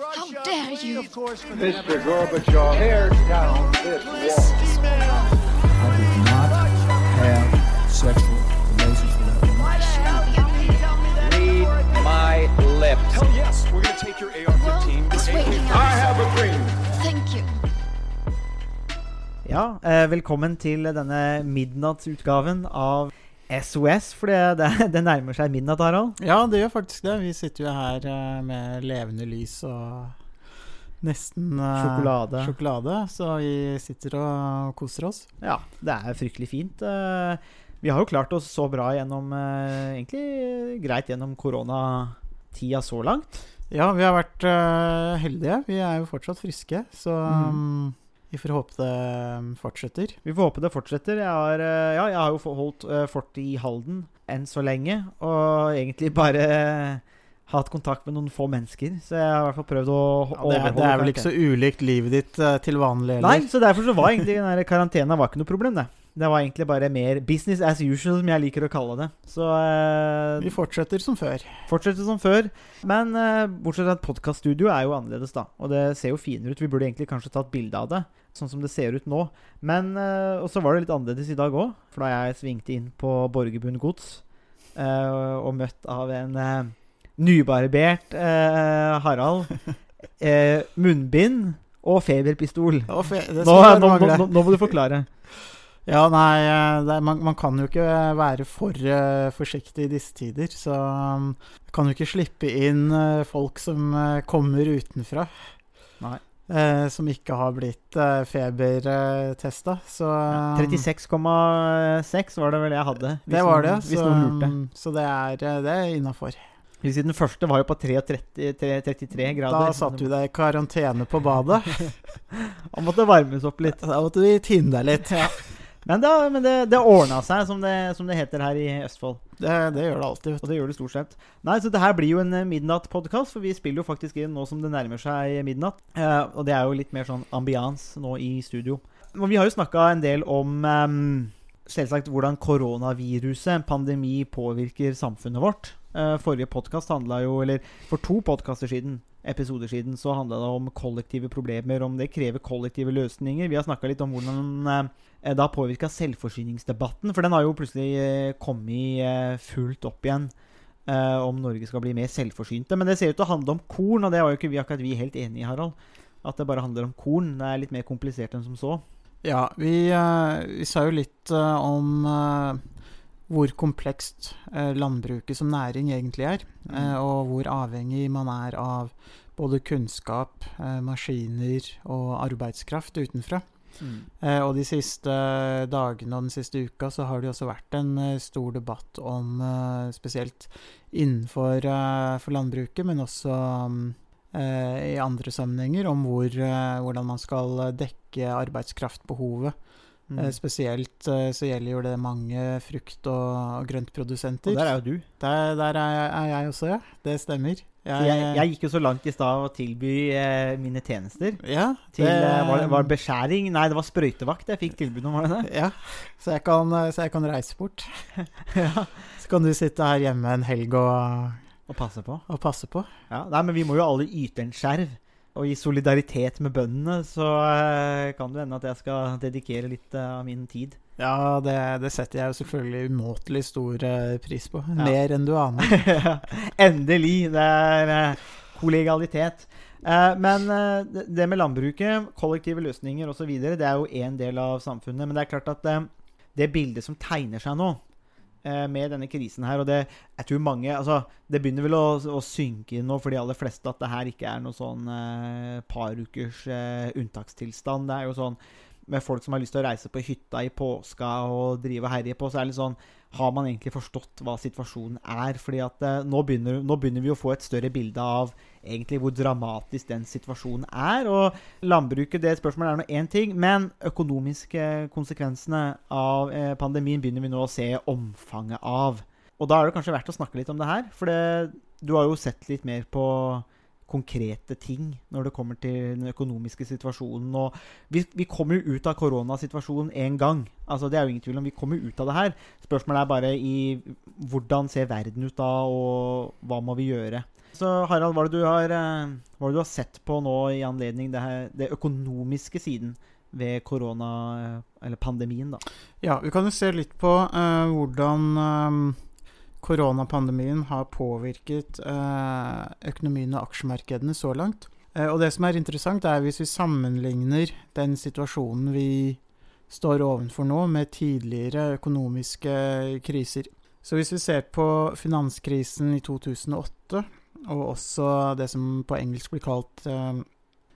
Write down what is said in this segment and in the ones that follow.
How dare you? Mr. Gorbachev, tear down this wall. I did not have sexual relations with that woman. Why should I be happy? Read my lips. Hell yes, we're gonna take your AR-15. It's waiting I have a dream. Thank you. Ja, eh, velkommen til denne midnattsutgaven av SOS. For det, det, nærmer seg midnatt, Harald. Ja, det gjør faktisk det. Vi sitter jo her eh, med levende lys og nesten eh, Sjokolade. sjokolade. Så vi sitter og koser oss. Ja, det er fryktelig fint. Eh, Vi har jo klart oss så bra gjennom Egentlig greit gjennom koronatida så langt. Ja, vi har vært heldige. Vi er jo fortsatt friske, så Mhm. mm, vi får håpe det mm, fortsetter. Vi får håpe det fortsetter. Jeg har, eh, ja, jeg har jo holdt eh, fort i Halden enn så lenge. Og egentlig bare eh, hatt kontakt med noen få mennesker. Så jeg har i hvert fall prøvd å Ja, det, er, det er vel ikke så ulikt livet ditt til vanlig Nei, så derfor så var egentlig den karantena var ikke noe problem, det. Det var egentlig bare mer business as usual, som jeg liker å kalle det. Så uh, Vi fortsetter som før. fortsetter som før. Men uh, bortsett fra at podkaststudioet er jo annerledes, da. Og det ser jo finere ut. Vi burde egentlig kanskje tatt bilde av det, sånn som det ser ut nå. Men uh, Og så var det litt annerledes i dag òg, for da jeg svingte inn på Borgerbund gods og møtt av en nybarbert Harald, munnbind og feberpistol. Fe- nå, nå, nå, nå må du forklare. Ja, nei, eh, er, man, man kan jo ikke være for uh, forsiktig i disse tider. Så um, kan jo ikke slippe inn uh, folk som uh, kommer utenfra. Nei. eh, som ikke har blitt uh, febertesta. Så um, 36,6 var det vel jeg hadde. Det var det. noen- så, noen um, så det er, det er innafor. Hvis Den første var jo på 33, 33 grader. Da satt du deg i karantene på badet. Og måtte varmes opp litt. Da måtte vi tine deg litt. Men, da, men det, det ordna seg, som det, som det heter her i Østfold. Det, det gjør det alltid. Og det gjør det stort sett. Nei, så det her blir jo en eh, midnattpodkast, for vi spiller jo faktisk inn nå som det nærmer seg midnatt. Eh, og det er jo litt mer sånn ambians nå i studio. Men vi har jo snakka en del om eh, selvsagt hvordan koronaviruset, pandemi, påvirker samfunnet vårt. Eh, forrige podkast handla jo, eller for to podkaster siden, episoder siden, så handla det om kollektive problemer, om det krever kollektive løsninger. Vi har snakka litt om hvordan eh, det har påvirka selvforsyningsdebatten, for den har jo plutselig eh, kommet eh, fullt opp igjen. om Norge skal bli mer selvforsynte. Men det ser ut til å handle om korn, og det var jo ikke vi, akkurat vi helt enig i, Harald. At det bare handler om korn. Det er litt mer komplisert enn som så. Ja, vi, vi sa jo litt om hvor komplekst eh, landbruket som næring egentlig er, eh, og hvor avhengig man er av både kunnskap, eh, maskiner og arbeidskraft utenfra. Mm. og de siste dagene og den siste uka så har det også vært en stor debatt om spesielt innenfor for landbruket, men også mm, i andre sammenhenger, om hvor, hvordan man skal dekke arbeidskraftbehovet. Mm. Eh, spesielt eh, så gjelder jo det mange frukt- og, grøntprodusenter. Og der er jo du. Der, der er, jeg, er jeg også, ja. Det stemmer. Jeg, Jeg, jeg gikk jo så langt i stad å tilby eh, mine tjenester. ja, Til, eh, var, det, var det beskjæring? Nei, det var sprøytevakt jeg fikk tilbud om, var det det? Ja, så jeg kan, eh, så jeg kan reise bort. ja. Så kan du sitte her hjemme en helg og, Og passe på. og passe på. Ja, nei, men vi må jo alle yte en skjerv. Og i solidaritet med bøndene så eh, kan det hende at jeg skal dedikere litt eh, av min tid. Ja, det, det setter jeg jo selvfølgelig umåtelig stor eh, pris på. Mer enn du aner. Endelig! Det er kollegalitet. kollegialitet. Men det- med landbruket, kollektive løsninger osv., det er jo én del av samfunnet. Men det er klart at det bildet som tegner seg nå, med denne krisen her, og det jeg tror mange, altså, det begynner vel å, å synke inn nå for de aller fleste at det her ikke er noe sånn eh, par ukers eh, unntakstilstand. Det er jo sånn med folk som har lyst til å reise på hytta i påska og drive og herje på, så er det litt sånn Har man egentlig forstått hva situasjonen er? Fordi at eh, nå, begynner, nå begynner vi å få et større bilde av egentlig hvor dramatisk den situasjonen er. Og landbruket, det spørsmålet er nå én ting, men økonomiske konsekvensene av eh, pandemien begynner vi nå å se omfanget av. Og da er det kanskje verdt å snakke litt om det her. For det, du har jo sett litt mer på konkrete ting når det kommer til den økonomiske situasjonen. Og vi, vi kommer jo ut av koronasituasjonen én gang. Altså, det er jo ingen tvil om vi kommer ut av det her. Spørsmålet er bare i hvordan ser verden ut da, og hva må vi gjøre? Så Harald, hva er det du har, eh, det du har sett på nå i anledning det, her, det økonomiske siden ved korona, eh, eller pandemien, da? Ja, vi kan jo se litt på uh, hvordan eh, koronapandemien har påvirket eh, økonomien og aksjemarkedene så langt. Eh, og det som er interessant, er hvis vi sammenligner den situasjonen vi står ovenfor nå, med tidligere økonomiske kriser. Så hvis vi ser på finanskrisen i 2008, og også det som på engelsk blir kalt uh,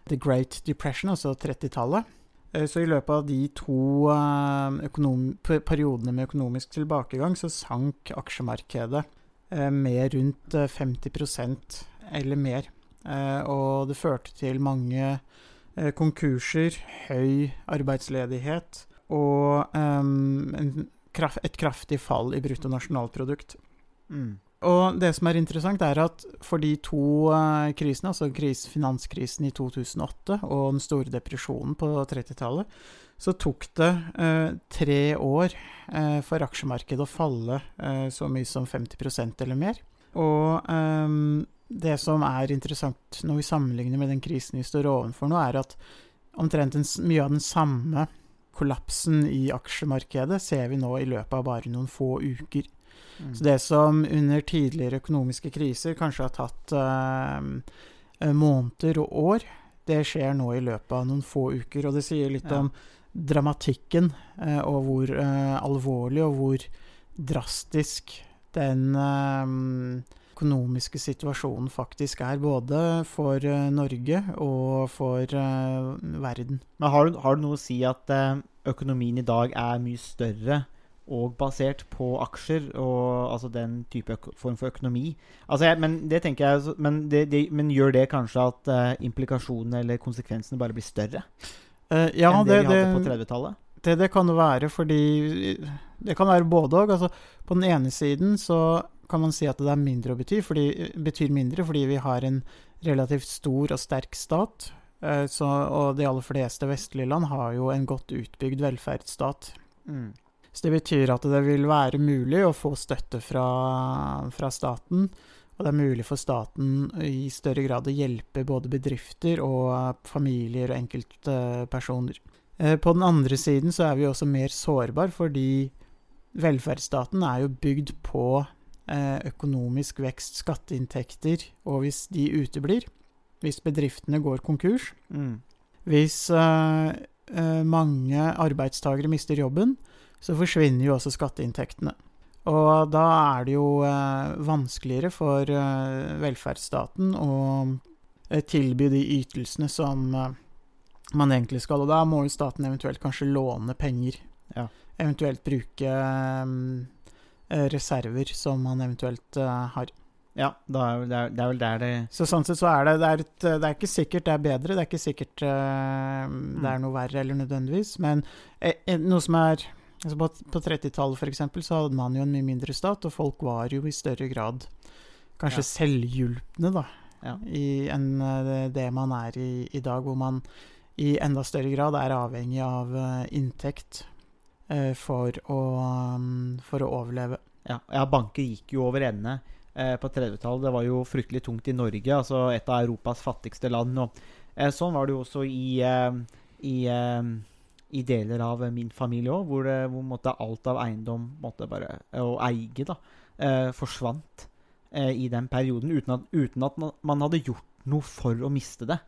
The Great Depression, altså 30-tallet, eh, så i løpet av de to eh, periodene med økonomisk tilbakegang, så sank aksjemarkedet eh, med rundt eh, 50% eller mer. Eh, Og det førte til mange eh, konkurser, høy arbeidsledighet og et kraftig fall i bruttonasjonalprodukt. Mm. Og det som er interessant, er at for de to eh, krisene, altså kris, finanskrisen i 2008 og den store depresjonen på 30-tallet, så tok det eh, tre år eh, for aksjemarkedet å falle eh, så mye som 50% eller mer. Og ehm, det som er interessant når vi sammenligner med den krisen vi står overfor nå, er at omtrent en, mye av den samme kollapsen i aksjemarkedet ser vi nå i løpet av bare noen få uker. Mm. Så det som under tidligere økonomiske kriser kanskje har tatt eh, eh, måneder og år, det skjer nå i løpet av noen få uker. Og det sier litt Ja. om dramatikken, eh, og hvor eh, alvorlig og hvor drastisk den eh, økonomiske situasjonen faktisk er. Både for eh, Norge og for verden. Men har du, har det noe å si at økonomien i dag er mye større og basert på aksjer og altså den type form for økonomi? Altså, jeg, men det jeg Men, det, det, men gjør det kanskje at uh, implikasjonene eller konsekvensene bare blir større Uh, ja, enn det, det, vi hadde på 30-tallet? det, det kan det være, fordi Det kan være både òg. Altså, på den ene siden så kan man si at det er mindre å bety, fordi, betyr mindre fordi vi har en relativt stor og sterk stat. Uh, så, og de aller fleste vestlige land har jo en godt utbygd velferdsstat. Mm. Så det betyr at det vil være mulig å få støtte fra, fra staten. Og det er mulig for staten i større grad å hjelpe både bedrifter og eh, familier og enkeltpersoner. Eh, På den andre siden så er vi også mer sårbar, fordi velferdsstaten er jo bygd på eh, økonomisk vekst, skatteinntekter, og hvis de uteblir, hvis bedriftene går konkurs, Mm. hvis eh, mange arbeidstakere mister jobben, så forsvinner jo også skatteinntektene. Og da er det jo eh, vanskeligere for eh, velferdsstaten å eh, tilby de ytelsene som man egentlig skal. Og da må jo staten eventuelt kanskje låne penger. Ja. Eventuelt bruke eh, reserver som man eventuelt har. Ja, er, det, er, det er vel der det Så sånn sett så er det Det er, et, det er ikke sikkert det er bedre, det er ikke sikkert det er noe verre eller nødvendigvis, men noe som er altså På, på 30-tallet for eksempel så hadde man jo en mye mindre stat, og folk var jo i større grad kanskje Ja. selvhjulpne, da, Ja. i, enn eh, det man er i, i dag, hvor man i enda større grad er avhengig av eh, inntekt eh, for, å, um, for å overleve. Ja, ja banker gikk jo over ende på 30-tallet. Det var jo fryktelig tungt i Norge, altså et av Europas fattigste land. Og, sånn var det jo også i, i, i deler av min familie òg, hvor, det, hvor måtte alt av eiendom måtte bare, å eie da, eh, forsvant eh, i den perioden, uten at, uten at man- hadde gjort noe for å miste det.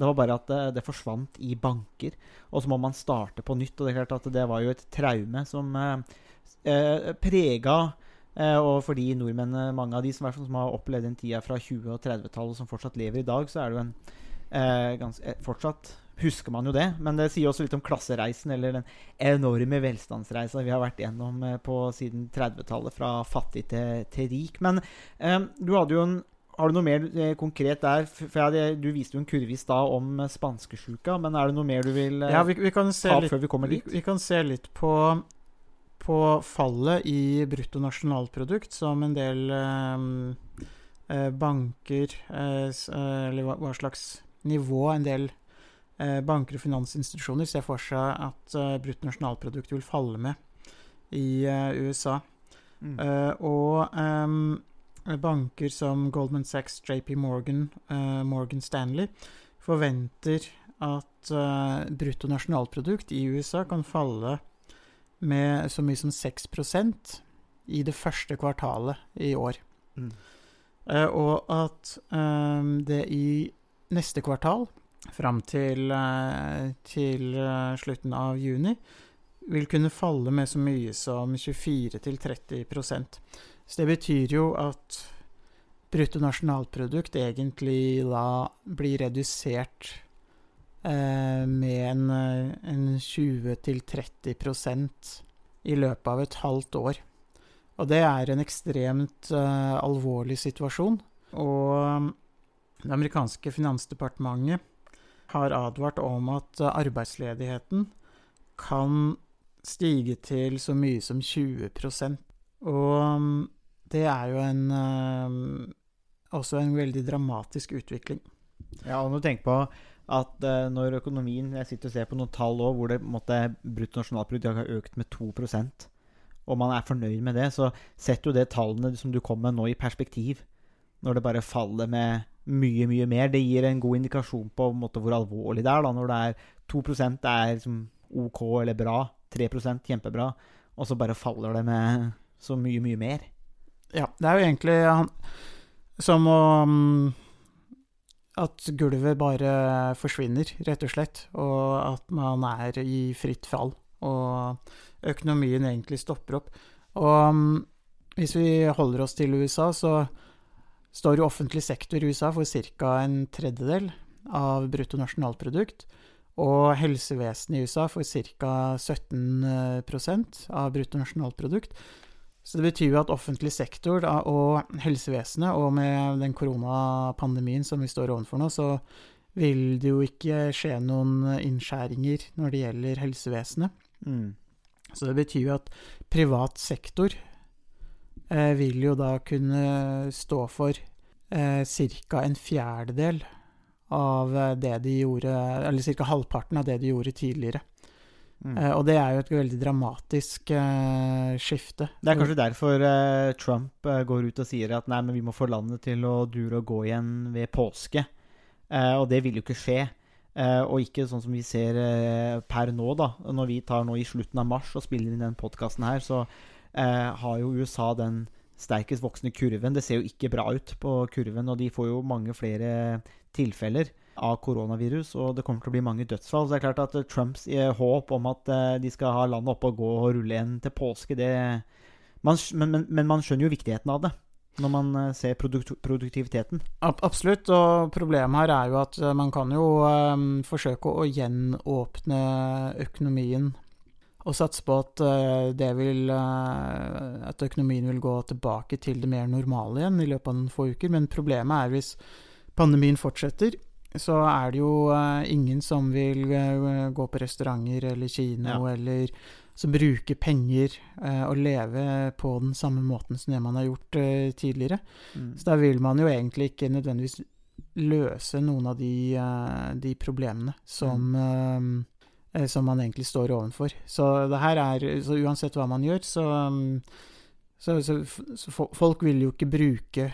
Det var bare at det, det forsvant i banker, og så må man starte på nytt. Og det er klart at det var jo et traume som eh, eh, prega Eh, og for de nordmenn, mange av de som, sånn som har opplevd den tida fra 20- og 30-tallet, som fortsatt lever i dag, så er det jo en eh, ganske, eh, Fortsatt husker man jo det, men det sier også litt om klassereisen, eller den enorme velstandsreisa vi har vært gjennom eh, på siden 30-tallet, fra fattig til, til rik. Men eh, du hadde jo en har du noe mer eh, konkret der? For jeg Du viste jo en kurve i stad om eh, spanskesjuka, men er det noe mer du vil eh, Ja, vi, vi ta litt før vi kommer dit? vi kan se litt på, på fallet i bruttonasjonalprodukt som en del eh, banker Eller hva, hva slags nivå en del banker og finansinstitusjoner ser for seg at eh, bruttonasjonalprodukt vil falle med i eh, USA. Mm. Eh, og um, banker som Goldman Sachs, JP Morgan, eh, Morgan Stanley forventer at uh, bruttonasjonalprodukt i USA kan falle med så mye som 6% i det første kvartalet i år. Mm. Uh, og at um, det i neste kvartal, fram til, eh, til eh, slutten av juni, vil kunne falle med så mye som 24-30% Så det betyr jo at bruttonasjonalprodukt egentlig da blir redusert eh, med en, eh, en 20-30% i løpet av et halvt år. Og det er en ekstremt eh, alvorlig situasjon. Og det amerikanske finansdepartementet har advart om at eh, arbeidsledigheten kan stige til så mye som 20 Og um, det er jo en um, også en veldig dramatisk utvikling. Ja, og når du tenker på at uh, når økonomien Jeg sitter og ser på noen tall også, hvor det måtte, bruttonasjonalprodukt har økt med 2% og man er fornøyd med det, så setter jo det tallene som du kom med nå, i perspektiv. Når det bare faller med mye, mye mer. Det gir en god indikasjon på måte, hvor alvorlig det er. da, Når det er 2% er liksom OK eller bra, 3% kjempebra, og så bare faller det med så mye, mye mer. Ja, det er jo egentlig han, som å um, At gulvet bare forsvinner, rett og slett. Og at man er i fritt fall. Og økonomien egentlig stopper opp. Og um, hvis vi holder oss til USA, så står jo offentlig sektor i USA for ca. en tredjedel av bruttonasjonalprodukt. Og helsevesenet i USA for ca. 17% av bruttonasjonalprodukt. Så det betyr jo at offentlig sektor da, og helsevesenet, og med den koronapandemien som vi står overfor nå, så vil det jo ikke skje noen innskjæringer når det gjelder helsevesenet. Mm. Så det betyr jo at privat sektor eh, vil jo da kunne stå for eh, ca. en fjerdedel av det de gjorde Eller ca. halvparten av det de gjorde tidligere. Mm. Eh, og det er jo et veldig dramatisk eh, skifte. Det er kanskje derfor eh, Trump eh, går ut og sier at nei, men vi må få landet til å dure og gå igjen ved påske. Eh, og det vil jo ikke skje. Eh, og ikke sånn som vi ser per nå, da. Når vi tar nå i slutten av mars og spiller inn den podkasten her, så har jo USA den sterkest voksende kurven. Det ser jo ikke bra ut på kurven, og de får jo mange flere tilfeller av koronavirus, og det kommer til å bli mange dødsfall. Så det er klart at Trumps håp om at de skal ha landet oppe og gå og rulle igjen til påske, det man, men, men, men man skjønner jo viktigheten av det når man ser produkt produktiviteten. Absolutt, og problemet her er jo at man kan jo um, forsøke å gjenåpne økonomien og satse på at, uh, vil, uh, at økonomien vil gå tilbake til det mer normale igjen i løpet av noen få uker. Men problemet er hvis pandemien fortsetter, så er det jo uh, ingen som vil gå på restauranter eller kino ja. eller som bruker penger og leve på den samme måten som det man har gjort tidligere. Mm. Så da vil man jo egentlig ikke nødvendigvis løse noen av de, de problemene som, mm. Som man egentlig står ovenfor. Så det her er Så uansett hva man gjør, så, um, så, så, så folk vil jo ikke bruke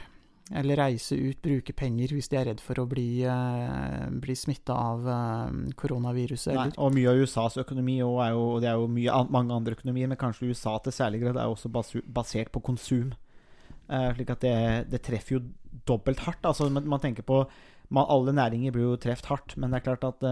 eller reise ut, bruke penger hvis de er redd for å bli, uh, bli smitta av uh, koronaviruset. Nei, og mye av USAs økonomi, og, jo, og det er jo mye, mange andre økonomier, men kanskje USA til særlig grad, er også basert på konsum. Uh, slik at det, det, treffer jo dobbelt hardt. Altså, man, man tenker på man, Alle næringer blir jo truffet hardt, men det er klart at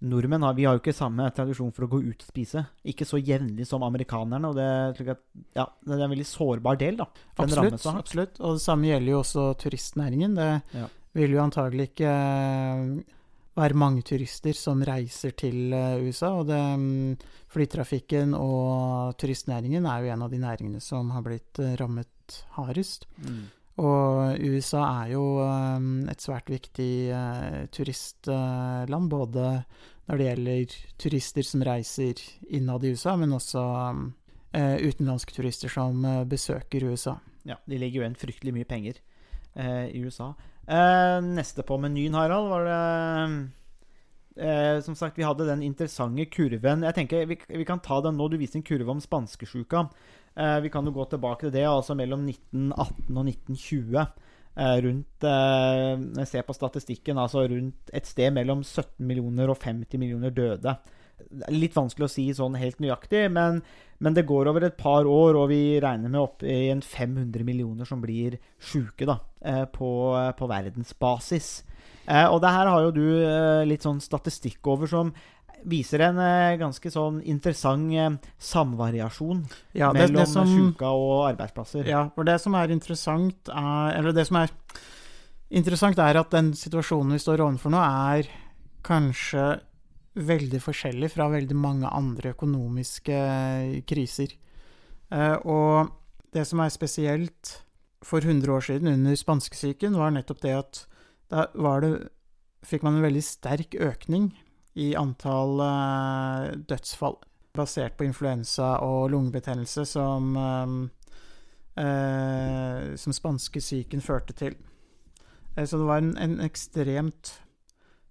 nordmenn har, vi har jo ikke samme tradisjon for å gå ut og spise. Ikke så jevnlig som amerikanerne. og Det, er, ja, det er en veldig sårbar del. da. Absolutt, absolutt. Og det samme gjelder jo også turistnæringen. Det ja. vil jo antagelig ikke eh, være mange turister som reiser til eh, USA. og det, mm, Flytrafikken og turistnæringen er jo en av de næringene som har blitt eh, rammet hardest. Mm. Og USA er jo um, et svært viktig uh, turistland, både når det gjelder turister som reiser innad i USA, men også uh, utenlandske turister som uh, besøker USA. Ja, de legger jo igjen fryktelig mye penger i USA. neste på menyen, Harald, var det som sagt, vi hadde den interessante kurven Jeg tenker vi, vi, kan ta den nå. Du viste en kurve om spanskesjuka. Eh, vi kan jo gå tilbake til det, altså mellom 1918 og 1920. Eh, rundt eh, Når på statistikken, altså rundt et sted mellom 17 millioner og 50 millioner døde. Litt vanskelig å si sånn helt nøyaktig, men, men det går over et par år, og vi regner med opp i en 500 millioner som blir sjuke da, på, på verdensbasis. Og det her har jo du litt sånn statistikk over som viser en eh, ganske sånn interessant eh, samvariasjon Ja, det, mellom det som, sjuka og arbeidsplasser. ja, for det som er interessant, er Eller det som er interessant, er at den situasjonen vi står overfor nå, er kanskje veldig forskjellig fra veldig mange andre økonomiske kriser. Eh, og det som er spesielt for 100 år siden, under spanskesyken, var nettopp det at da var det, fikk man en veldig sterk økning i antall uh, dødsfall basert på influensa og lungebetennelse som, uh, som spanskesyken førte til. Så det var en, en ekstremt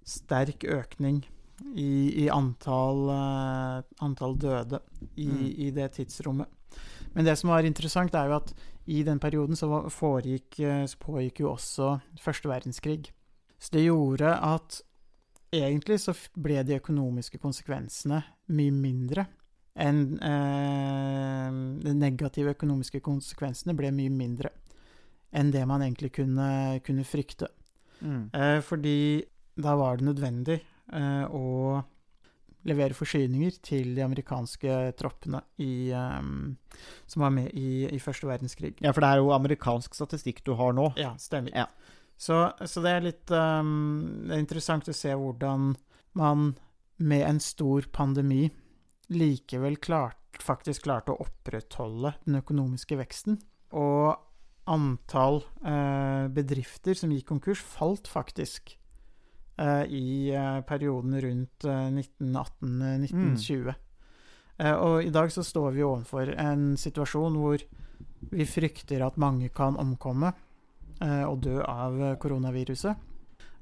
sterk økning i, i antall, antall døde i, Mm. i det tidsrommet. Men det som var interessant, er jo at i den perioden så foregikk, så pågikk jo også første verdenskrig. Så det gjorde at egentlig så ble de økonomiske konsekvensene mye mindre enn eh, De negative økonomiske konsekvensene ble mye mindre enn det man egentlig kunne, kunne frykte. Mm. Eh, fordi da var det nødvendig eh, å levere forsyninger til de amerikanske troppene i, eh, som var med i, i første verdenskrig. Ja, for det er jo amerikansk statistikk du har nå. Ja, stemmer. Ja. Så, så det er litt um, Det er interessant å se hvordan man med en stor pandemi likevel klart, faktisk klarte å opprettholde den økonomiske veksten. Og antall eh, bedrifter som gikk konkurs, falt faktisk eh, i eh, perioden rundt eh, 1918-1920. Eh, og i dag så står vi overfor en situasjon hvor vi frykter at mange kan omkomme og dø av eh, koronaviruset.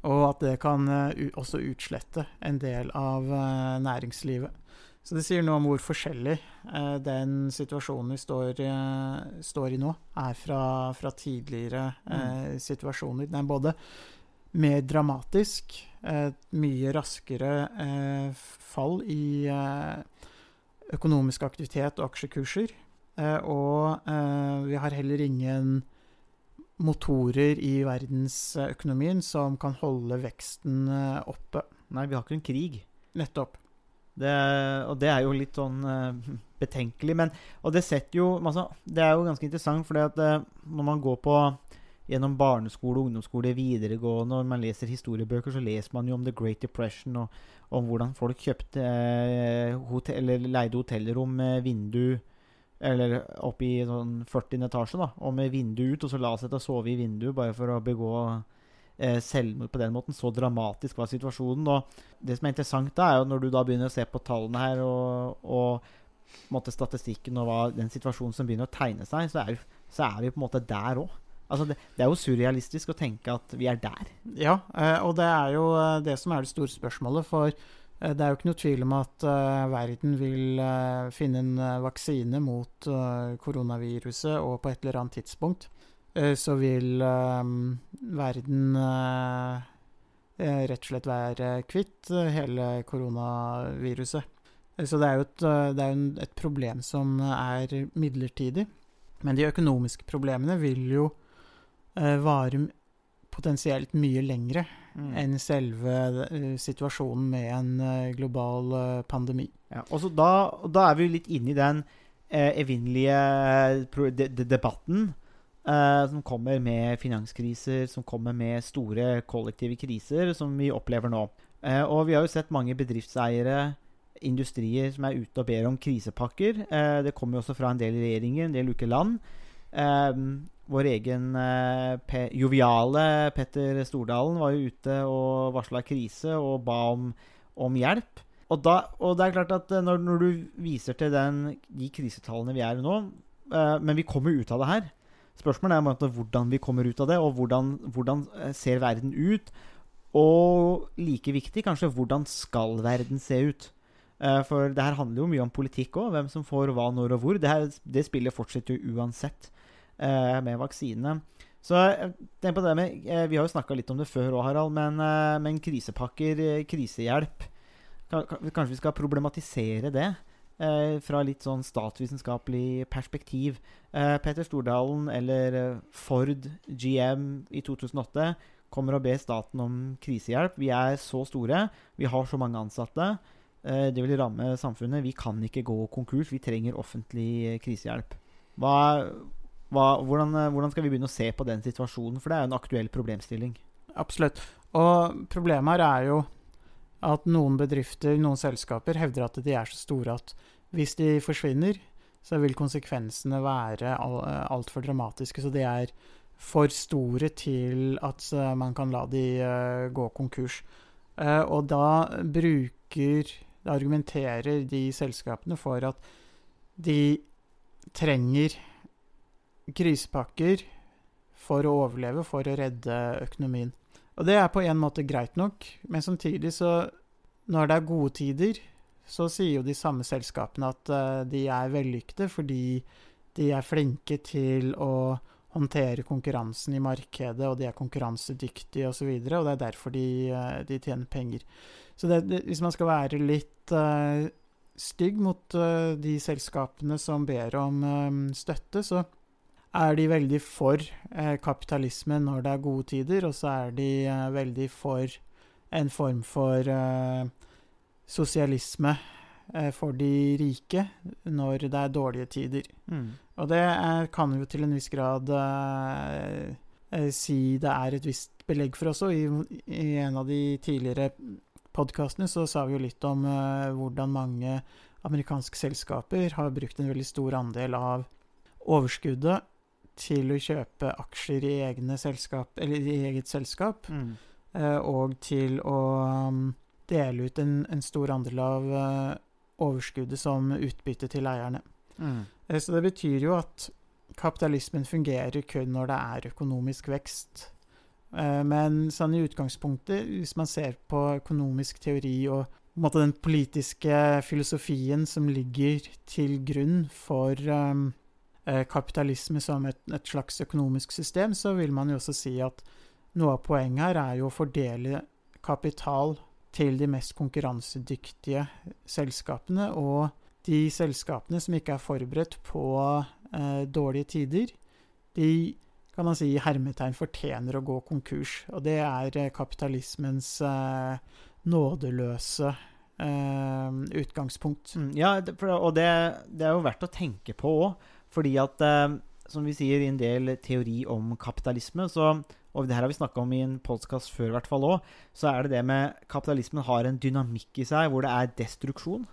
Og at det kan eh, også utslette en del av eh, næringslivet. Så det sier noe om hvor forskjellig eh, den situasjonen vi står, eh, står i nå, er fra, fra tidligere eh, situasjoner. Den er både mer dramatisk, eh, mye raskere eh, fall i eh, økonomisk aktivitet og aksjekurser. Eh, og eh, vi har heller ingen motorer i verdensøkonomien som kan holde veksten eh, oppe. Nei, vi har ikke en krig. Nettopp. Det, og det er jo litt sånn eh, betenkelig. Men, og det setter jo altså, Det er jo ganske interessant, for uh, når man går på gjennom barneskole, ungdomsskole, videregående, og man leser historiebøker, så leser man jo om The Great Depression, og om hvordan folk kjøpte eh, hotell, eller leide hotellrom med vindu eller oppe i sånn 40. etasje, da, og med vinduet ut, og så la seg til å sove i vinduet bare for å begå eh, selvmord på den måten. Så dramatisk var situasjonen. Og det som er interessant, da, er jo når du da begynner å se på tallene her og, og måtte, statistikken og hva, den situasjonen som begynner å tegne seg, så er, så er vi på en måte der òg. Altså det, det er jo surrealistisk å tenke at vi er der. Ja, eh, og det er jo eh, det som er det store spørsmålet. For det er jo ikke noe tvil om at uh, verden vil uh, finne en eh, vaksine mot uh, koronaviruset, og på et eller annet tidspunkt eh, så vil eh, verden eh, eh, rett og slett være kvitt eh, hele koronaviruset. Eh, Så det er jo et, eh, er et problem som er midlertidig. Men de økonomiske problemene vil jo eh, vare potensielt mye lengre Mm. enn selve eh, situasjonen med en eh, global eh, pandemi. Ja, og så da, da er vi litt inne i den eh, evinnelige de, de, debatten eh, som kommer med finanskriser, som kommer med store kollektive kriser, som vi opplever nå. Eh, og vi har jo sett mange bedriftseiere, industrier, som er ute og ber om krisepakker. Eh, det kommer jo også fra en del regjeringer, en del ukeland, land. Vår egen eh, pe joviale Petter Stordalen var jo ute og varsla krise og ba om, om hjelp. Og, da, og det er klart at eh, når, når du viser til den, de krisetallene vi er i nå eh, Men vi kommer ut av det her. Spørsmålet er hvordan vi kommer ut av det, og hvordan, hvordan eh, ser verden ut? Og like viktig, kanskje, hvordan skal verden se ut? Eh, For det her handler jo mye om politikk òg. Hvem som får hva, når og hvor. Det, her, det spillet fortsetter jo uansett med vaksinene. Så eh, tenk på det med, eh, Vi har jo snakka litt om det før òg, Harald, men, eh, men krisepakker, eh, krisehjelp kan, kan, Kanskje vi skal problematisere det? Eh, fra litt sånn statsvitenskapelig perspektiv. Eh, Peter Stordalen eller eh, Ford GM i 2008 kommer og ber staten om krisehjelp. Vi er så store, vi har så mange ansatte. Eh, det vil ramme samfunnet. Vi kan ikke gå konkurs. Vi trenger offentlig eh, krisehjelp. Hva, hva, hvordan, eh, hvordan skal vi begynne å se på den situasjonen? For det er jo en aktuell problemstilling. Absolutt. Og problemet her er jo at noen bedrifter, noen selskaper, hevder at de er så store at hvis de forsvinner, så vil konsekvensene være al altfor dramatiske. Så de er for store til at eh, man kan la de eh, gå konkurs. Eh, og da bruker Da argumenterer de selskapene for at de trenger krisepakker for å overleve, for å redde økonomien. Og det er på en måte greit nok, men samtidig så Når det er gode tider, så sier jo de samme selskapene at eh, de er vellykkede fordi de er flinke til å håndtere konkurransen i markedet, og de er konkurransedyktige osv., og, så videre, og det er derfor de, eh, de tjener penger. Så det, det, hvis man skal være litt uh, stygg mot uh, de selskapene som ber om um, støtte, så er de veldig for eh, kapitalisme når det er gode tider, og så er de eh, veldig for en form for eh, sosialisme eh, for de rike når det er dårlige tider. Og det er, kan jo til en viss grad eh, eh, si det er et visst belegg for også. I, I en av de tidligere podkastene så sa vi jo litt om eh, hvordan mange amerikanske selskaper har brukt en veldig stor andel av overskuddet til å kjøpe aksjer i, selskap, eller i eget selskap, Mm. eh, og til å um, dele ut en, en stor andel av eh, overskuddet som utbytte til eierne. Mm. Eh, Så det betyr jo at kapitalismen fungerer kun når det er økonomisk vekst. Eh, Men sånn i utgangspunktet, hvis man ser på økonomisk teori og den politiske filosofien som ligger til grunn for um, kapitalisme som et, et slags økonomisk system, så vil man jo også si at noe av poenget her er jo å fordele kapital til de mest konkurransedyktige selskapene, og de selskapene som ikke er forberedt på eh, dårlige tider, de kan man si i hermetegn fortjener å gå konkurs. Og det er eh, kapitalismens eh, nådeløse eh, utgangspunkt. Mm, ja, og det, det er jo verdt å tenke på òg. Fordi at, eh, som vi sier i en del teori om kapitalisme, så, og det her har vi snakka om i en podkast før, i hvert fall òg, så er det det med kapitalismen har en dynamikk i seg hvor det er destruksjon.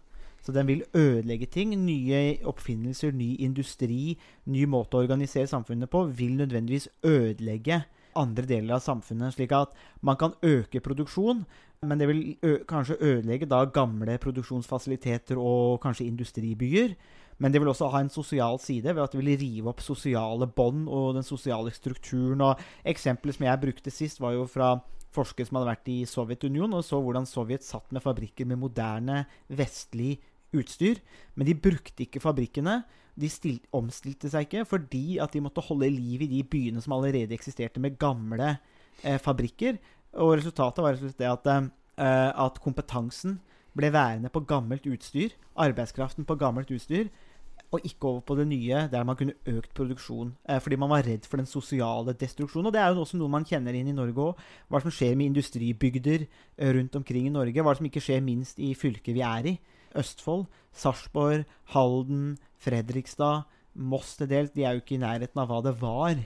Så den vil ødelegge ting. Nye oppfinnelser, ny industri, ny måte å organisere samfunnet på vil nødvendigvis ødelegge andre deler av samfunnet. Slik at man kan øke produksjon, men det vil kanskje ødelegge da gamle produksjonsfasiliteter og kanskje industribyer. Men det vil også ha en sosial side, ved at det vil rive opp sosiale bånd og den sosiale strukturen. Og Eksempelet som jeg brukte sist, var jo fra forskere som hadde vært i Sovjetunionen, og så hvordan Sovjet satt med fabrikker med moderne, vestlig utstyr. Men de brukte ikke fabrikkene. De stilt, omstilte seg ikke fordi at de måtte holde liv i de byene som allerede eksisterte med gamle eh, fabrikker. Og resultatet var det at, eh, at kompetansen ble værende på gammelt utstyr. Arbeidskraften på gammelt utstyr. Og ikke over på det nye, der man kunne økt produksjon. Eh, fordi man var redd for den sosiale destruksjonen. Og det er jo også noe man kjenner inn i Norge òg. Hva som skjer med industribygder eh, rundt omkring i Norge. Hva som ikke skjer minst i fylket vi er i. Østfold, Sarpsborg, Halden, Fredrikstad, Moss til dels. De er jo ikke i nærheten av hva det var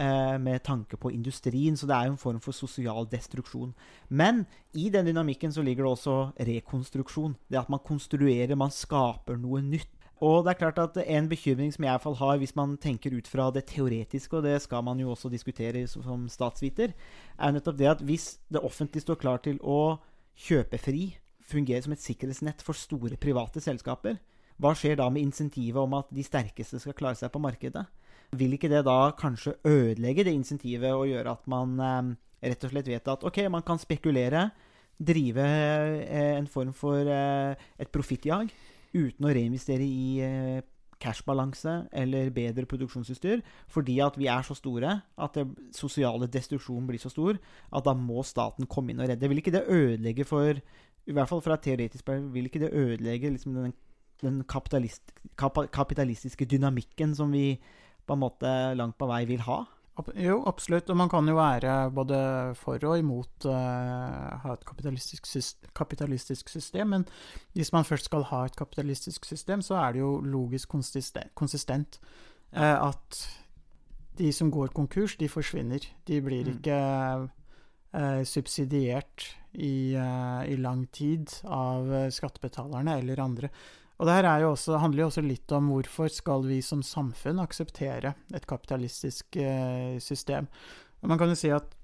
med tanke på industrien. Så det er jo en form for sosial destruksjon. Men i den dynamikken så ligger det også rekonstruksjon. Det at man konstruerer, man skaper noe nytt. Og det er klart at En bekymring som jeg i hvert fall har hvis man tenker ut fra det teoretiske, og det skal man jo også diskutere som statsviter, er nettopp det at hvis det offentlige står klar til å kjøpe fri, fungere som et sikkerhetsnett for store private selskaper, hva skjer da med insentivet om at de sterkeste skal klare seg på markedet? Vil ikke det da kanskje ødelegge det insentivet og gjøre at man eh, rett og slett vet at ok, man kan spekulere, drive eh, en form for eh, et profittjag uten å reinvestere i eh, cashbalanse eller bedre produksjonsutstyr, fordi at vi er så store at det sosiale destruksjonen blir så stor at da må staten komme inn og redde. Vil ikke det ødelegge for I hvert fall fra et teoretisk perspektiv, vil ikke det ødelegge liksom den, den kapitalist, kap, kapitalistiske dynamikken som vi på en måte langt på vei vil ha? Jo, absolutt. Og man kan jo være både for og imot eh, ha et kapitalistisk, sys- kapitalistisk system. Men hvis man først skal ha et kapitalistisk system, så er det jo logisk konsisten- konsistent uh, at de som går konkurs, de forsvinner. De blir Mm. ikke uh, subsidiert i, eh, i lang tid av skattebetalerne eller andre. Og det her er også, handler jo også litt om hvorfor skal vi som samfunn akseptere et kapitalistisk eh, system. Og man kan jo si at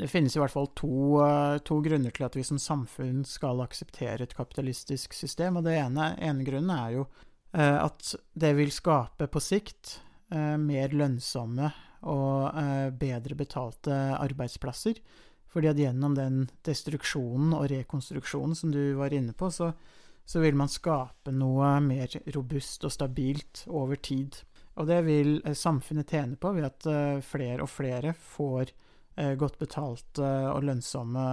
det finnes i hvert fall to, eh, to grunner til at vi som samfunn skal akseptere et kapitalistisk system. Og det ene, ene grunnen er jo eh, at det vil skape på sikt mer lønnsomme og bedre betalte arbeidsplasser. Fordi at gjennom den destruksjonen og rekonstruksjonen som du var inne på, så, så vil man skape noe mer robust og stabilt over tid. Og det vil eh, samfunnet tjene på ved at eh, flere og flere får eh, godt betalte og lønnsomme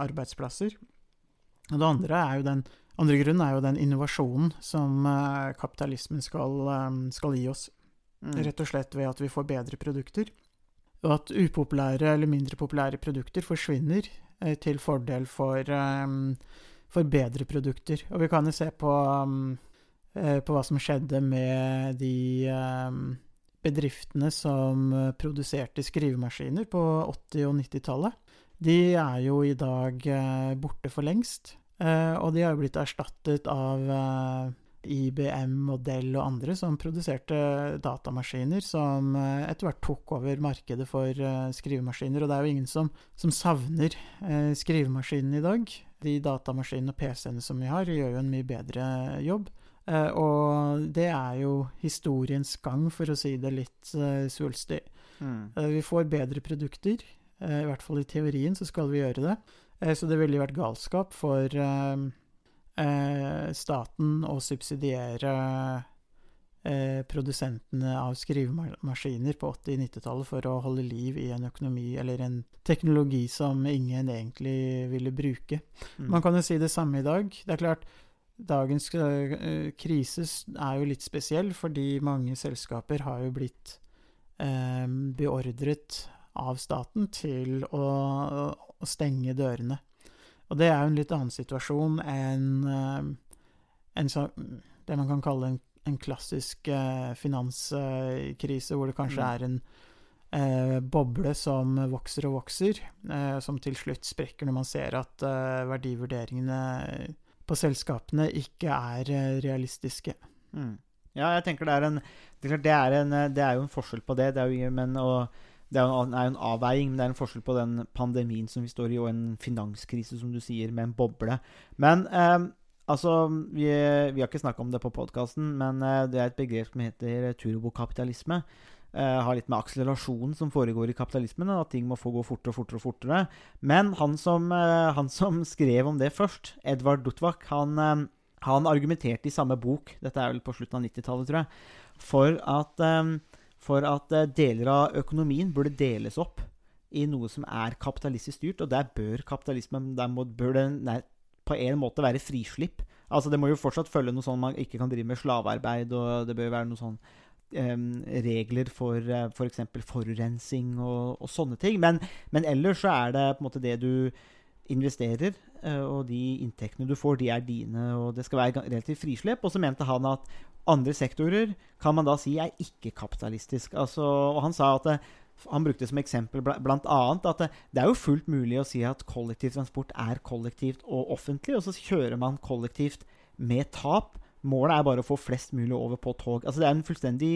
arbeidsplasser. Og det andre er jo den andre grunnen er jo den innovasjonen som kapitalismen skal, skal gi oss. Mm. Rett og slett ved at vi får bedre produkter. Og at upopulære eller mindre populære produkter forsvinner til fordel for, eh, for bedre produkter. Og vi kan jo se på, um, eh, på hva som skjedde med de um, bedriftene som eh, produserte skrivemaskiner på 80- og 90-tallet. De er jo i dag uh, borte for lengst. uh, og de har jo blitt erstattet av uh, IBM og Dell og andre som produserte datamaskiner som etter hvert tok over markedet for skrivemaskiner. Og det er jo ingen som, som savner skrivemaskinen i dag. De datamaskinene og PC-ene som vi har, gjør jo en mye bedre jobb. Eh, og det er jo historiens gang, for å si det litt eh, svulstig. Mm. Eh, Vi får bedre produkter. eh, I hvert fall i teorien så skal vi gjøre det. Eh, Så det ville vært galskap for eh, staten å subsidiere produsentene av skrivemaskiner på 80-90-tallet for å holde liv i en økonomi eller en teknologi som ingen egentlig ville bruke. Mm. Man kan jo si det samme i dag. Det er klart, dagens eh, krise er jo litt spesiell, fordi mange selskaper har jo blitt eh, beordret av staten til å, å stenge dørene. Og det er jo en litt annen situasjon enn eh, en så, det man kan kalle en, en klassisk eh, finanskrise, hvor det kanskje Mm. er en eh, boble som vokser og vokser, eh, som til slutt sprekker når man ser at eh, verdivurderingene på selskapene ikke er eh, realistiske. Mm. Ja, jeg tenker det er en Det er, klart det en, det er jo en forskjell på det. Det er jo, men, og, det er jo en, en avveiing, men det er en forskjell på den pandemien som vi står i, og en finanskrise, som du sier, med en boble. Men eh, altså Vi, vi har ikke snakka om det på podkasten, men eh, det er et begrep som heter turbokapitalisme. Uh, har litt med akselerasjonen som foregår i kapitalismen, at ting må få gå fortere og fortere. og fortere. Men han som, uh, han som skrev om det først, Edvard Dutwak, han, uh, han argumenterte i samme bok, dette er vel på slutten av 90-tallet, tror jeg, for at, for at deler av økonomien burde deles opp i noe som er kapitalistisk styrt, og der bør kapitalismen der må, bør det på en måte være frislipp. Altså Det må jo fortsatt følge noe sånn man ikke kan drive med slavearbeid, og det bør være noe sånn em, regler for uh, f.eks. For forurensing og, og sånne ting. Men, men ellers så er det på en måte det du investerer, eh, og de inntektene du får, de er dine, og det skal være relativt frislipp. Og så mente han at andre sektorer kan man da si er ikke-kapitalistisk. Altså, og han sa at det, han brukte som eksempel bl.a. at det, det er jo fullt mulig å si at kollektivtransport er kollektivt og offentlig, og så kjører man kollektivt med tap. Målet er bare å få flest mulig over på tog. Altså Det er en fullstendig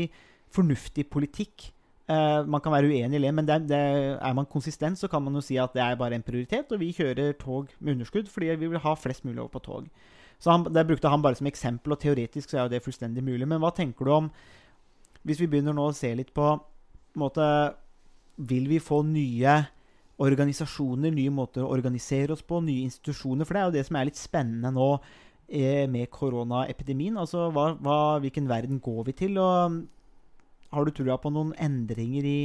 fornuftig politikk. Uh, man kan være uenig i det, men det, det, er man konsistent, så kan man jo si at det er bare en prioritet, og vi kjører tog med underskudd fordi vi vil ha flest mulig over på tog. Så han, Det brukte han bare som eksempel, og teoretisk så er jo det fullstendig mulig. Men hva tenker du om Hvis vi begynner nå å se litt på, på måte, Vil vi få nye organisasjoner, nye måter å organisere oss på, nye institusjoner. For det er jo det som er litt spennende nå eh, med koronaepidemien. Altså hva, hva, hvilken verden går vi til? Og mm, har du trua på noen endringer i,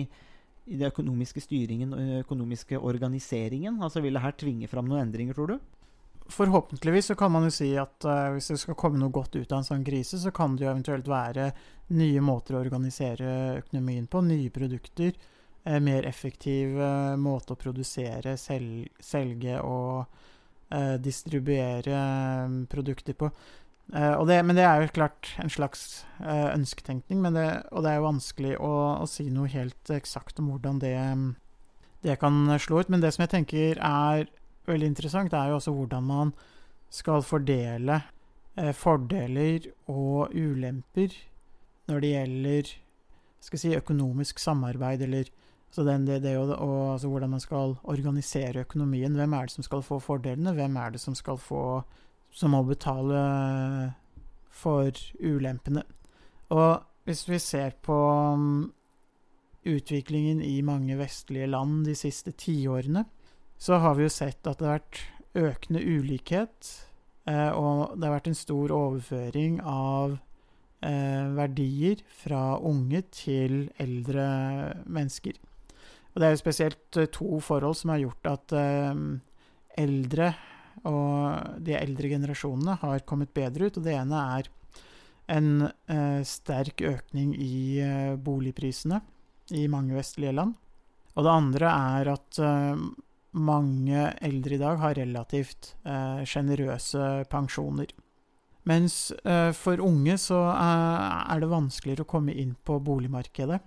i den økonomiske styringen og økonomiske organiseringen? Altså Vil det her tvinge fram noen endringer, tror du? Forhåpentligvis så kan man jo si at uh, hvis det skal komme noe godt ut av en sånn krise, så kan det jo eventuelt være nye måter å organisere økonomien på, nye produkter, mer effektiv uh, måte å produsere, sel selge og distribuere produkter på. Det, men det er jo klart en slags ønsketenkning, det, og det er jo vanskelig å, å, si noe helt eksakt om hvordan det, det kan slå ut. Men det som jeg tenker er veldig interessant, er jo også hvordan man skal fordele eh, fordeler og ulemper når det gjelder skal si, økonomisk samarbeid, eller altså den, det, det, og, og, altså hvordan man skal organisere økonomien. Hvem er det som skal få fordelene? Hvem er det som skal få som må betale for ulempene? Og hvis vi ser på um, utviklingen i mange vestlige land de siste tiårene, så har vi jo sett at det har vært økende ulikhet, eh, og det har vært en stor overføring av eh, verdier fra unge til eldre mennesker. Og det er jo spesielt eh, to forhold som har gjort at eh, eldre og de eldre generasjonene har kommet bedre ut. Og det ene er en eh, sterk økning i boligprisene i mange vestlige land. Og det andre er at mange eldre i dag har relativt sjenerøse pensjoner. Mens for unge så er det vanskeligere å komme inn på boligmarkedet.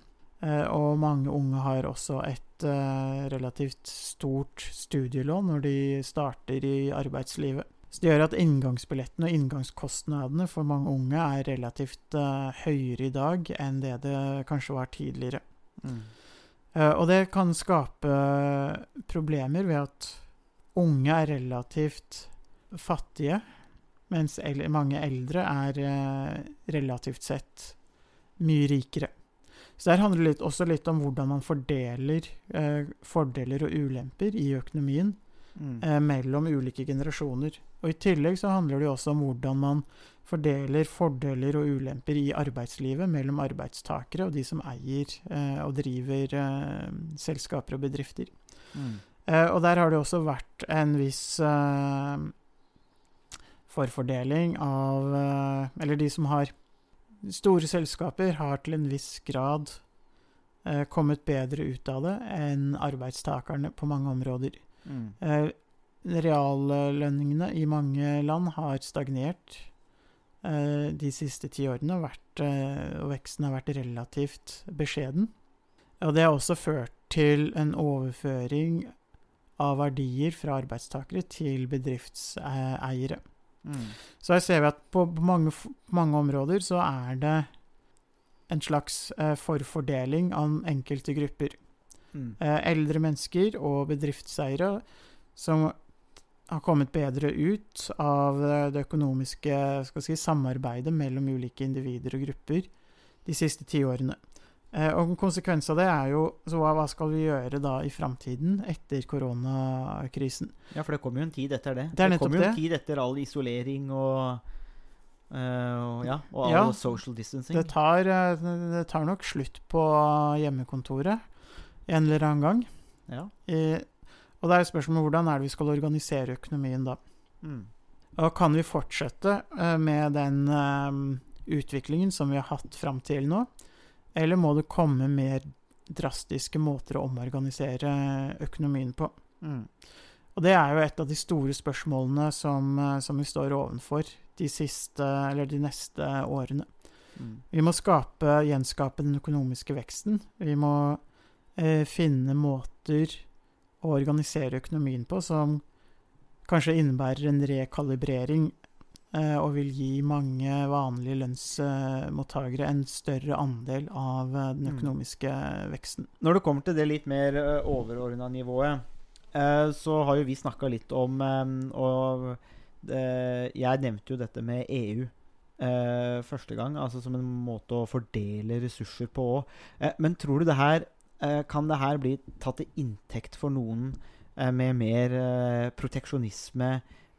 Eh, og mange unge har også et eh, relativt stort studielån når de starter i arbeidslivet. Så det gjør at inngangsbillettene og inngangskostnadene for mange unge er relativt høyere i dag enn det det kanskje var tidligere. Mm. Og det kan skape problemer ved at unge er relativt fattige, mens mange eldre er relativt sett mye rikere. Så der handler det også litt om hvordan man fordeler eh, fordeler og ulemper i økonomien mm. mellom ulike generasjoner. Og I tillegg så handler det også om hvordan man fordeler fordeler og ulemper i arbeidslivet mellom arbeidstakere og de som eier eh, og driver eh, selskaper og bedrifter. Mm. Eh, og der har det også vært en viss eh, forfordeling av eh, Eller de som har store selskaper, har til en viss grad eh, kommet bedre ut av det enn arbeidstakerne på mange områder. Mm. reallønningene i mange land har stagnert Eh, de siste ti årene, vært, eh, og veksten har vært relativt beskjeden. Og det har også ført til en overføring av verdier fra arbeidstakere til bedriftseiere. Mm. Så her ser vi at på mange, mange, områder så er det en slags eh, forfordeling av enkelte grupper. Mm. Eh, eldre mennesker og bedriftseiere som har kommet bedre ut av det økonomiske si, samarbeidet mellom ulike individer og grupper de siste ti årene. Eh, og en konsekvens av det er jo så hva, skal vi gjøre da i framtiden etter koronakrisen? Ja, for det kommer jo en tid etter det. Det, det kommer jo en tid etter all isolering og, uh, ja, og all ja, social distancing. Det tar, eh, det tar, nok slutt på hjemmekontoret en eller annen gang. Ja. I, og det er spørsmålet hvordan er det vi skal organisere økonomien da. Mm. Og kan vi fortsette med den utviklingen som vi har hatt fram til nå, eller må det komme mer drastiske måter å omorganisere økonomien på? Mm. Og det er jo et av de store spørsmålene som, uh, som vi står ovenfor de, siste, eller de neste årene. Mm. Vi må skape, gjenskape den økonomiske veksten. Vi må finne måter å organisere økonomien på som kanskje innebærer en rekalibrering eh, og vil gi mange vanlige lønnsmottakere en større andel av eh, den mm. økonomiske veksten. Når det kommer til det litt mer uh, overordna nivået, så har jo vi snakka litt om Og jeg nevnte jo dette med EU. Første gang, altså som en måte å fordele ressurser på òg. Men tror du det her eh, kan det her bli tatt til inntekt for noen eh, med mer eh, proteksjonisme,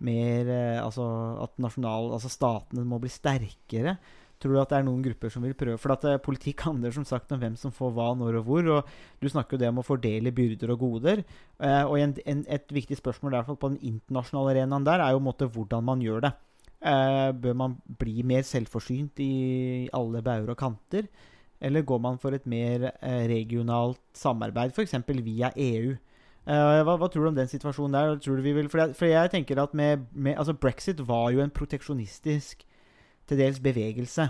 mer eh, Altså at nasjonal, altså statene må bli sterkere? Tror du at det er noen grupper som vil prøve For at eh, politikk handler som sagt om hvem som får hva, når og hvor. Og du snakker jo det om å fordele byrder og goder. Eh, og en, en, et viktig spørsmål fall på den internasjonale arenaen der er jo måte hvordan man gjør det. Eh, bør man bli mer selvforsynt i alle bauger og kanter? Eller går man for et mer eh, regionalt samarbeid, f.eks. via EU? Eh, hva, hva tror du om den situasjonen der? Tror du vi vil, for, jeg, for jeg tenker at med, med, altså Brexit var jo en proteksjonistisk til dels bevegelse.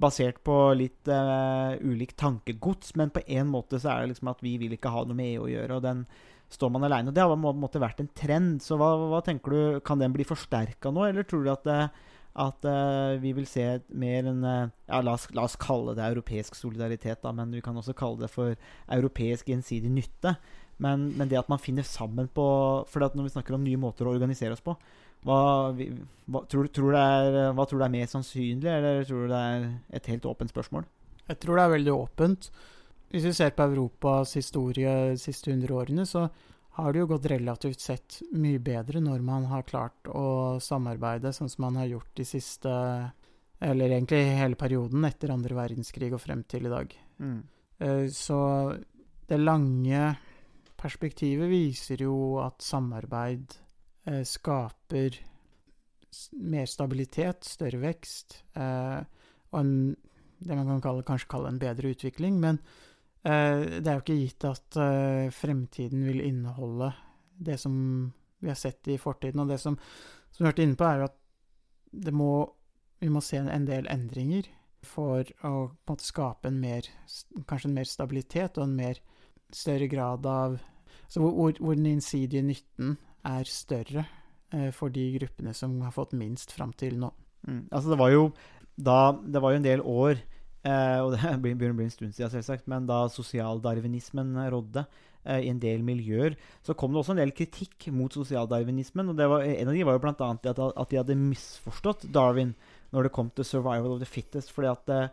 Basert på litt uh, ulikt tankegods, men på en måte så er det liksom at vi vil ikke ha noe med EU å gjøre. og den står man alene. Det har på en måte vært en trend. Så hva, hva tenker du, kan den bli forsterka nå, eller tror du at, uh, at uh, vi vil se mer en ja, la oss, la oss, kalle det europeisk solidaritet, da, men vi kan også kalle det for europeisk gjensidig nytte. Men, men det at man finner sammen på For når vi snakker om nye måter å organisere oss på, hva, hva, tror, tror er, hva, tror, du er mer sannsynlig, eller tror du det er et helt åpent spørsmål? Jeg tror det er veldig åpent. Hvis vi ser på Europas historie de siste 100 årene, så har det jo gått relativt sett mye bedre når man har klart å samarbeide sånn som man har gjort de siste Eller egentlig hele perioden etter andre verdenskrig og frem til i dag. Mm. Eh, så det lange perspektivet viser jo at samarbeid eh, skaper mer stabilitet, større vekst, eh, og en, det man kan kalle, kanskje kalle en bedre utvikling. Men eh, det er jo ikke gitt at eh, fremtiden vil inneholde det som vi har sett i fortiden. Og det som, som vi vært inne på, er jo at må, vi må se en del endringer for å en skape en mer, kanskje en mer stabilitet og en mer større grad av så hvor, hvor den innsidige nytten er større eh, for de gruppene som har fått minst fram til nå. Mm. Altså, det var jo da Det var jo en del år, eh, og det begynner å bli en stund siden, selvsagt, men da sosialdarwinismen rådde eh, i en del miljøer, så kom det også en del kritikk mot sosialdarwinismen. og var, En av de var jo bl.a. At, at de hadde misforstått Darwin når det kom til 'survival of the fittest'. fordi at eh,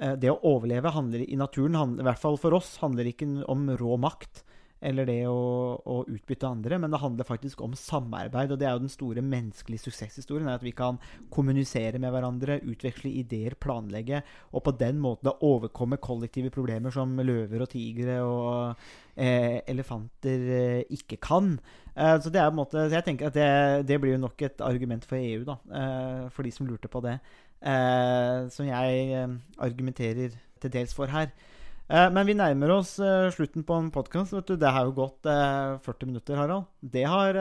det å overleve handler i naturen, handler, i hvert fall for oss, handler ikke om rå makt eller det å, å, utbytte andre, men det handler faktisk om samarbeid. Og det er jo den store menneskelige suksesshistorien. At vi kan kommunisere med hverandre, utveksle ideer, planlegge, og på den måten overkomme kollektive problemer som løver og tigre og eh, elefanter eh, ikke kan. Eh, så det er på en måte, jeg tenker at det, det blir jo nok et argument for EU, da, eh, for de som lurte på det. Eh, som jeg eh, argumenterer til dels for her. Eh, men vi nærmer oss eh, slutten på en podkast. Det har jo gått 40 eh, minutter, Harald. Det har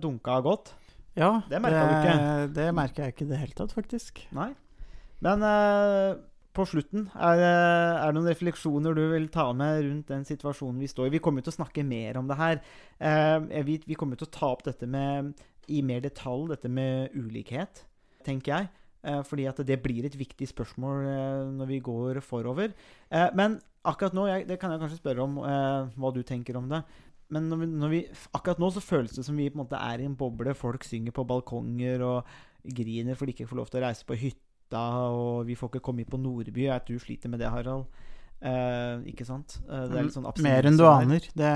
dunka godt. Ja, det merka du ikke? Det merker jeg ikke i det hele tatt, faktisk. Nei. Men på slutten, er, er, det noen refleksjoner du vil ta med rundt den situasjonen vi står i? Vi kommer til å snakke mer om det her. vi, vi kommer til å ta opp dette med, i mer detalj, dette med ulikhet, tenker jeg. Fordi at det blir et viktig spørsmål når vi går forover. men akkurat nå Det kan jeg kanskje spørre om eh, hva du tenker om det. Men når vi, når vi, akkurat nå så føles det som vi på en måte er i en boble. Folk synger på balkonger og griner fordi de ikke får lov til å reise på hytta. Og vi får ikke komme inn på Nordby. Jeg vet du sliter med det, Harald. Eh, ikke sant? Eh, det er litt sånn Mer enn du aner. Det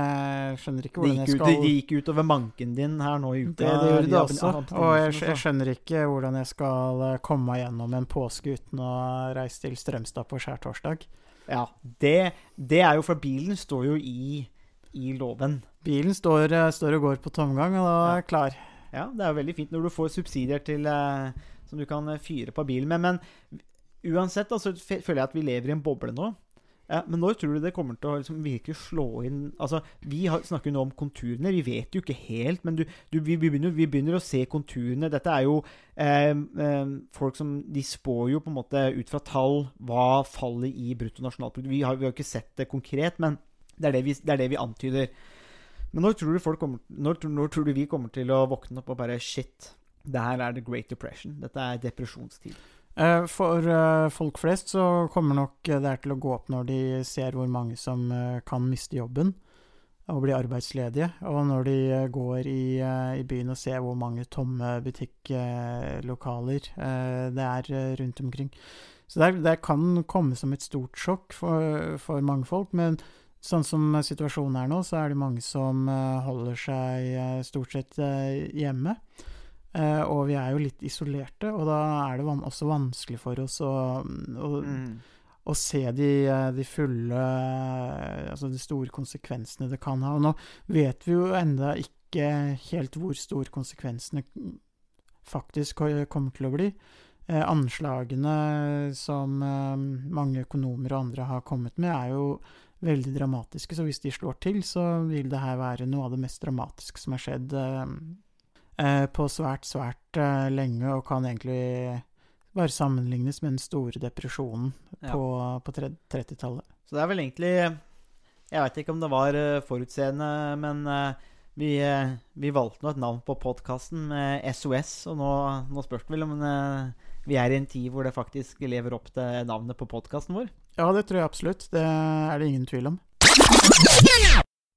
skjønner ikke hvordan jeg skal Det gikk utover manken din her nå i uka. Det, det gjorde det også. Og jeg, jeg, skjønner ikke hvordan jeg skal eh, komme meg gjennom en påske uten å reise til Strømstad på skjærtorsdag. Ja, det, det, er jo for bilen står jo i, i loven. Bilen står, står, og går på tomgang, og da er jeg klar. Ja, det er jo veldig fint når du får subsidier til, som du kan fyre på bilen med. Men uansett, altså, føler jeg at vi lever i en boble nå. Ja, men når tror du det kommer til å liksom virkelig slå inn Altså, Vi har, snakker jo nå om konturene. Vi vet jo ikke helt, men du, du, vi, begynner, vi, begynner, å se konturene. Dette er jo eh, eh, folk som De spår jo på en måte ut fra tall hva fallet i bruttonasjonalprodukt vi, har, vi har ikke sett det konkret, men det er det vi, det er det vi antyder. Men når tror, kommer, når, når tror du vi kommer til å våkne opp og bare Shit, det her er the great depression. Dette er depresjonstid. Eh, for eh, folk flest så kommer nok det her til å gå opp når de ser hvor mange som eh, kan miste jobben og bli arbeidsledige, og når de går i, i byen og ser hvor mange tomme butikklokaler det er rundt omkring. Så det, det, kan komme som et stort sjokk for, for mange folk, men sånn som situasjonen er nå, så er det mange som eh, holder seg eh, stort sett eh, hjemme. Eh, og vi er jo litt isolerte, og da er det også vanskelig for oss å, å, Mm. å se de, eh, de fulle eh, Altså de store konsekvensene det kan ha. Og nå vet vi jo enda ikke helt hvor store konsekvensene faktisk kommer til å bli. Eh, anslagene som eh, mange økonomer og andre har kommet med, er jo veldig dramatiske. Så hvis de slår til, så vil det her være noe av det mest dramatiske som har skjedd eh, på svært, svært eh, lenge, og kan egentlig bare sammenlignes med den store depresjonen Ja. på, på 30-tallet. Så det er vel egentlig Jeg veit ikke om det var eh, forutseende, men eh, vi, eh, vi valgte nå et navn på podkasten med SOS, og nå, nå spørs det vel om eh, vi er i en tid hvor det faktisk lever opp til navnet på podkasten vår. Ja, det tror jeg absolutt. Det er det ingen tvil om.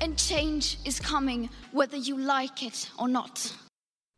And change is coming whether you like it or not.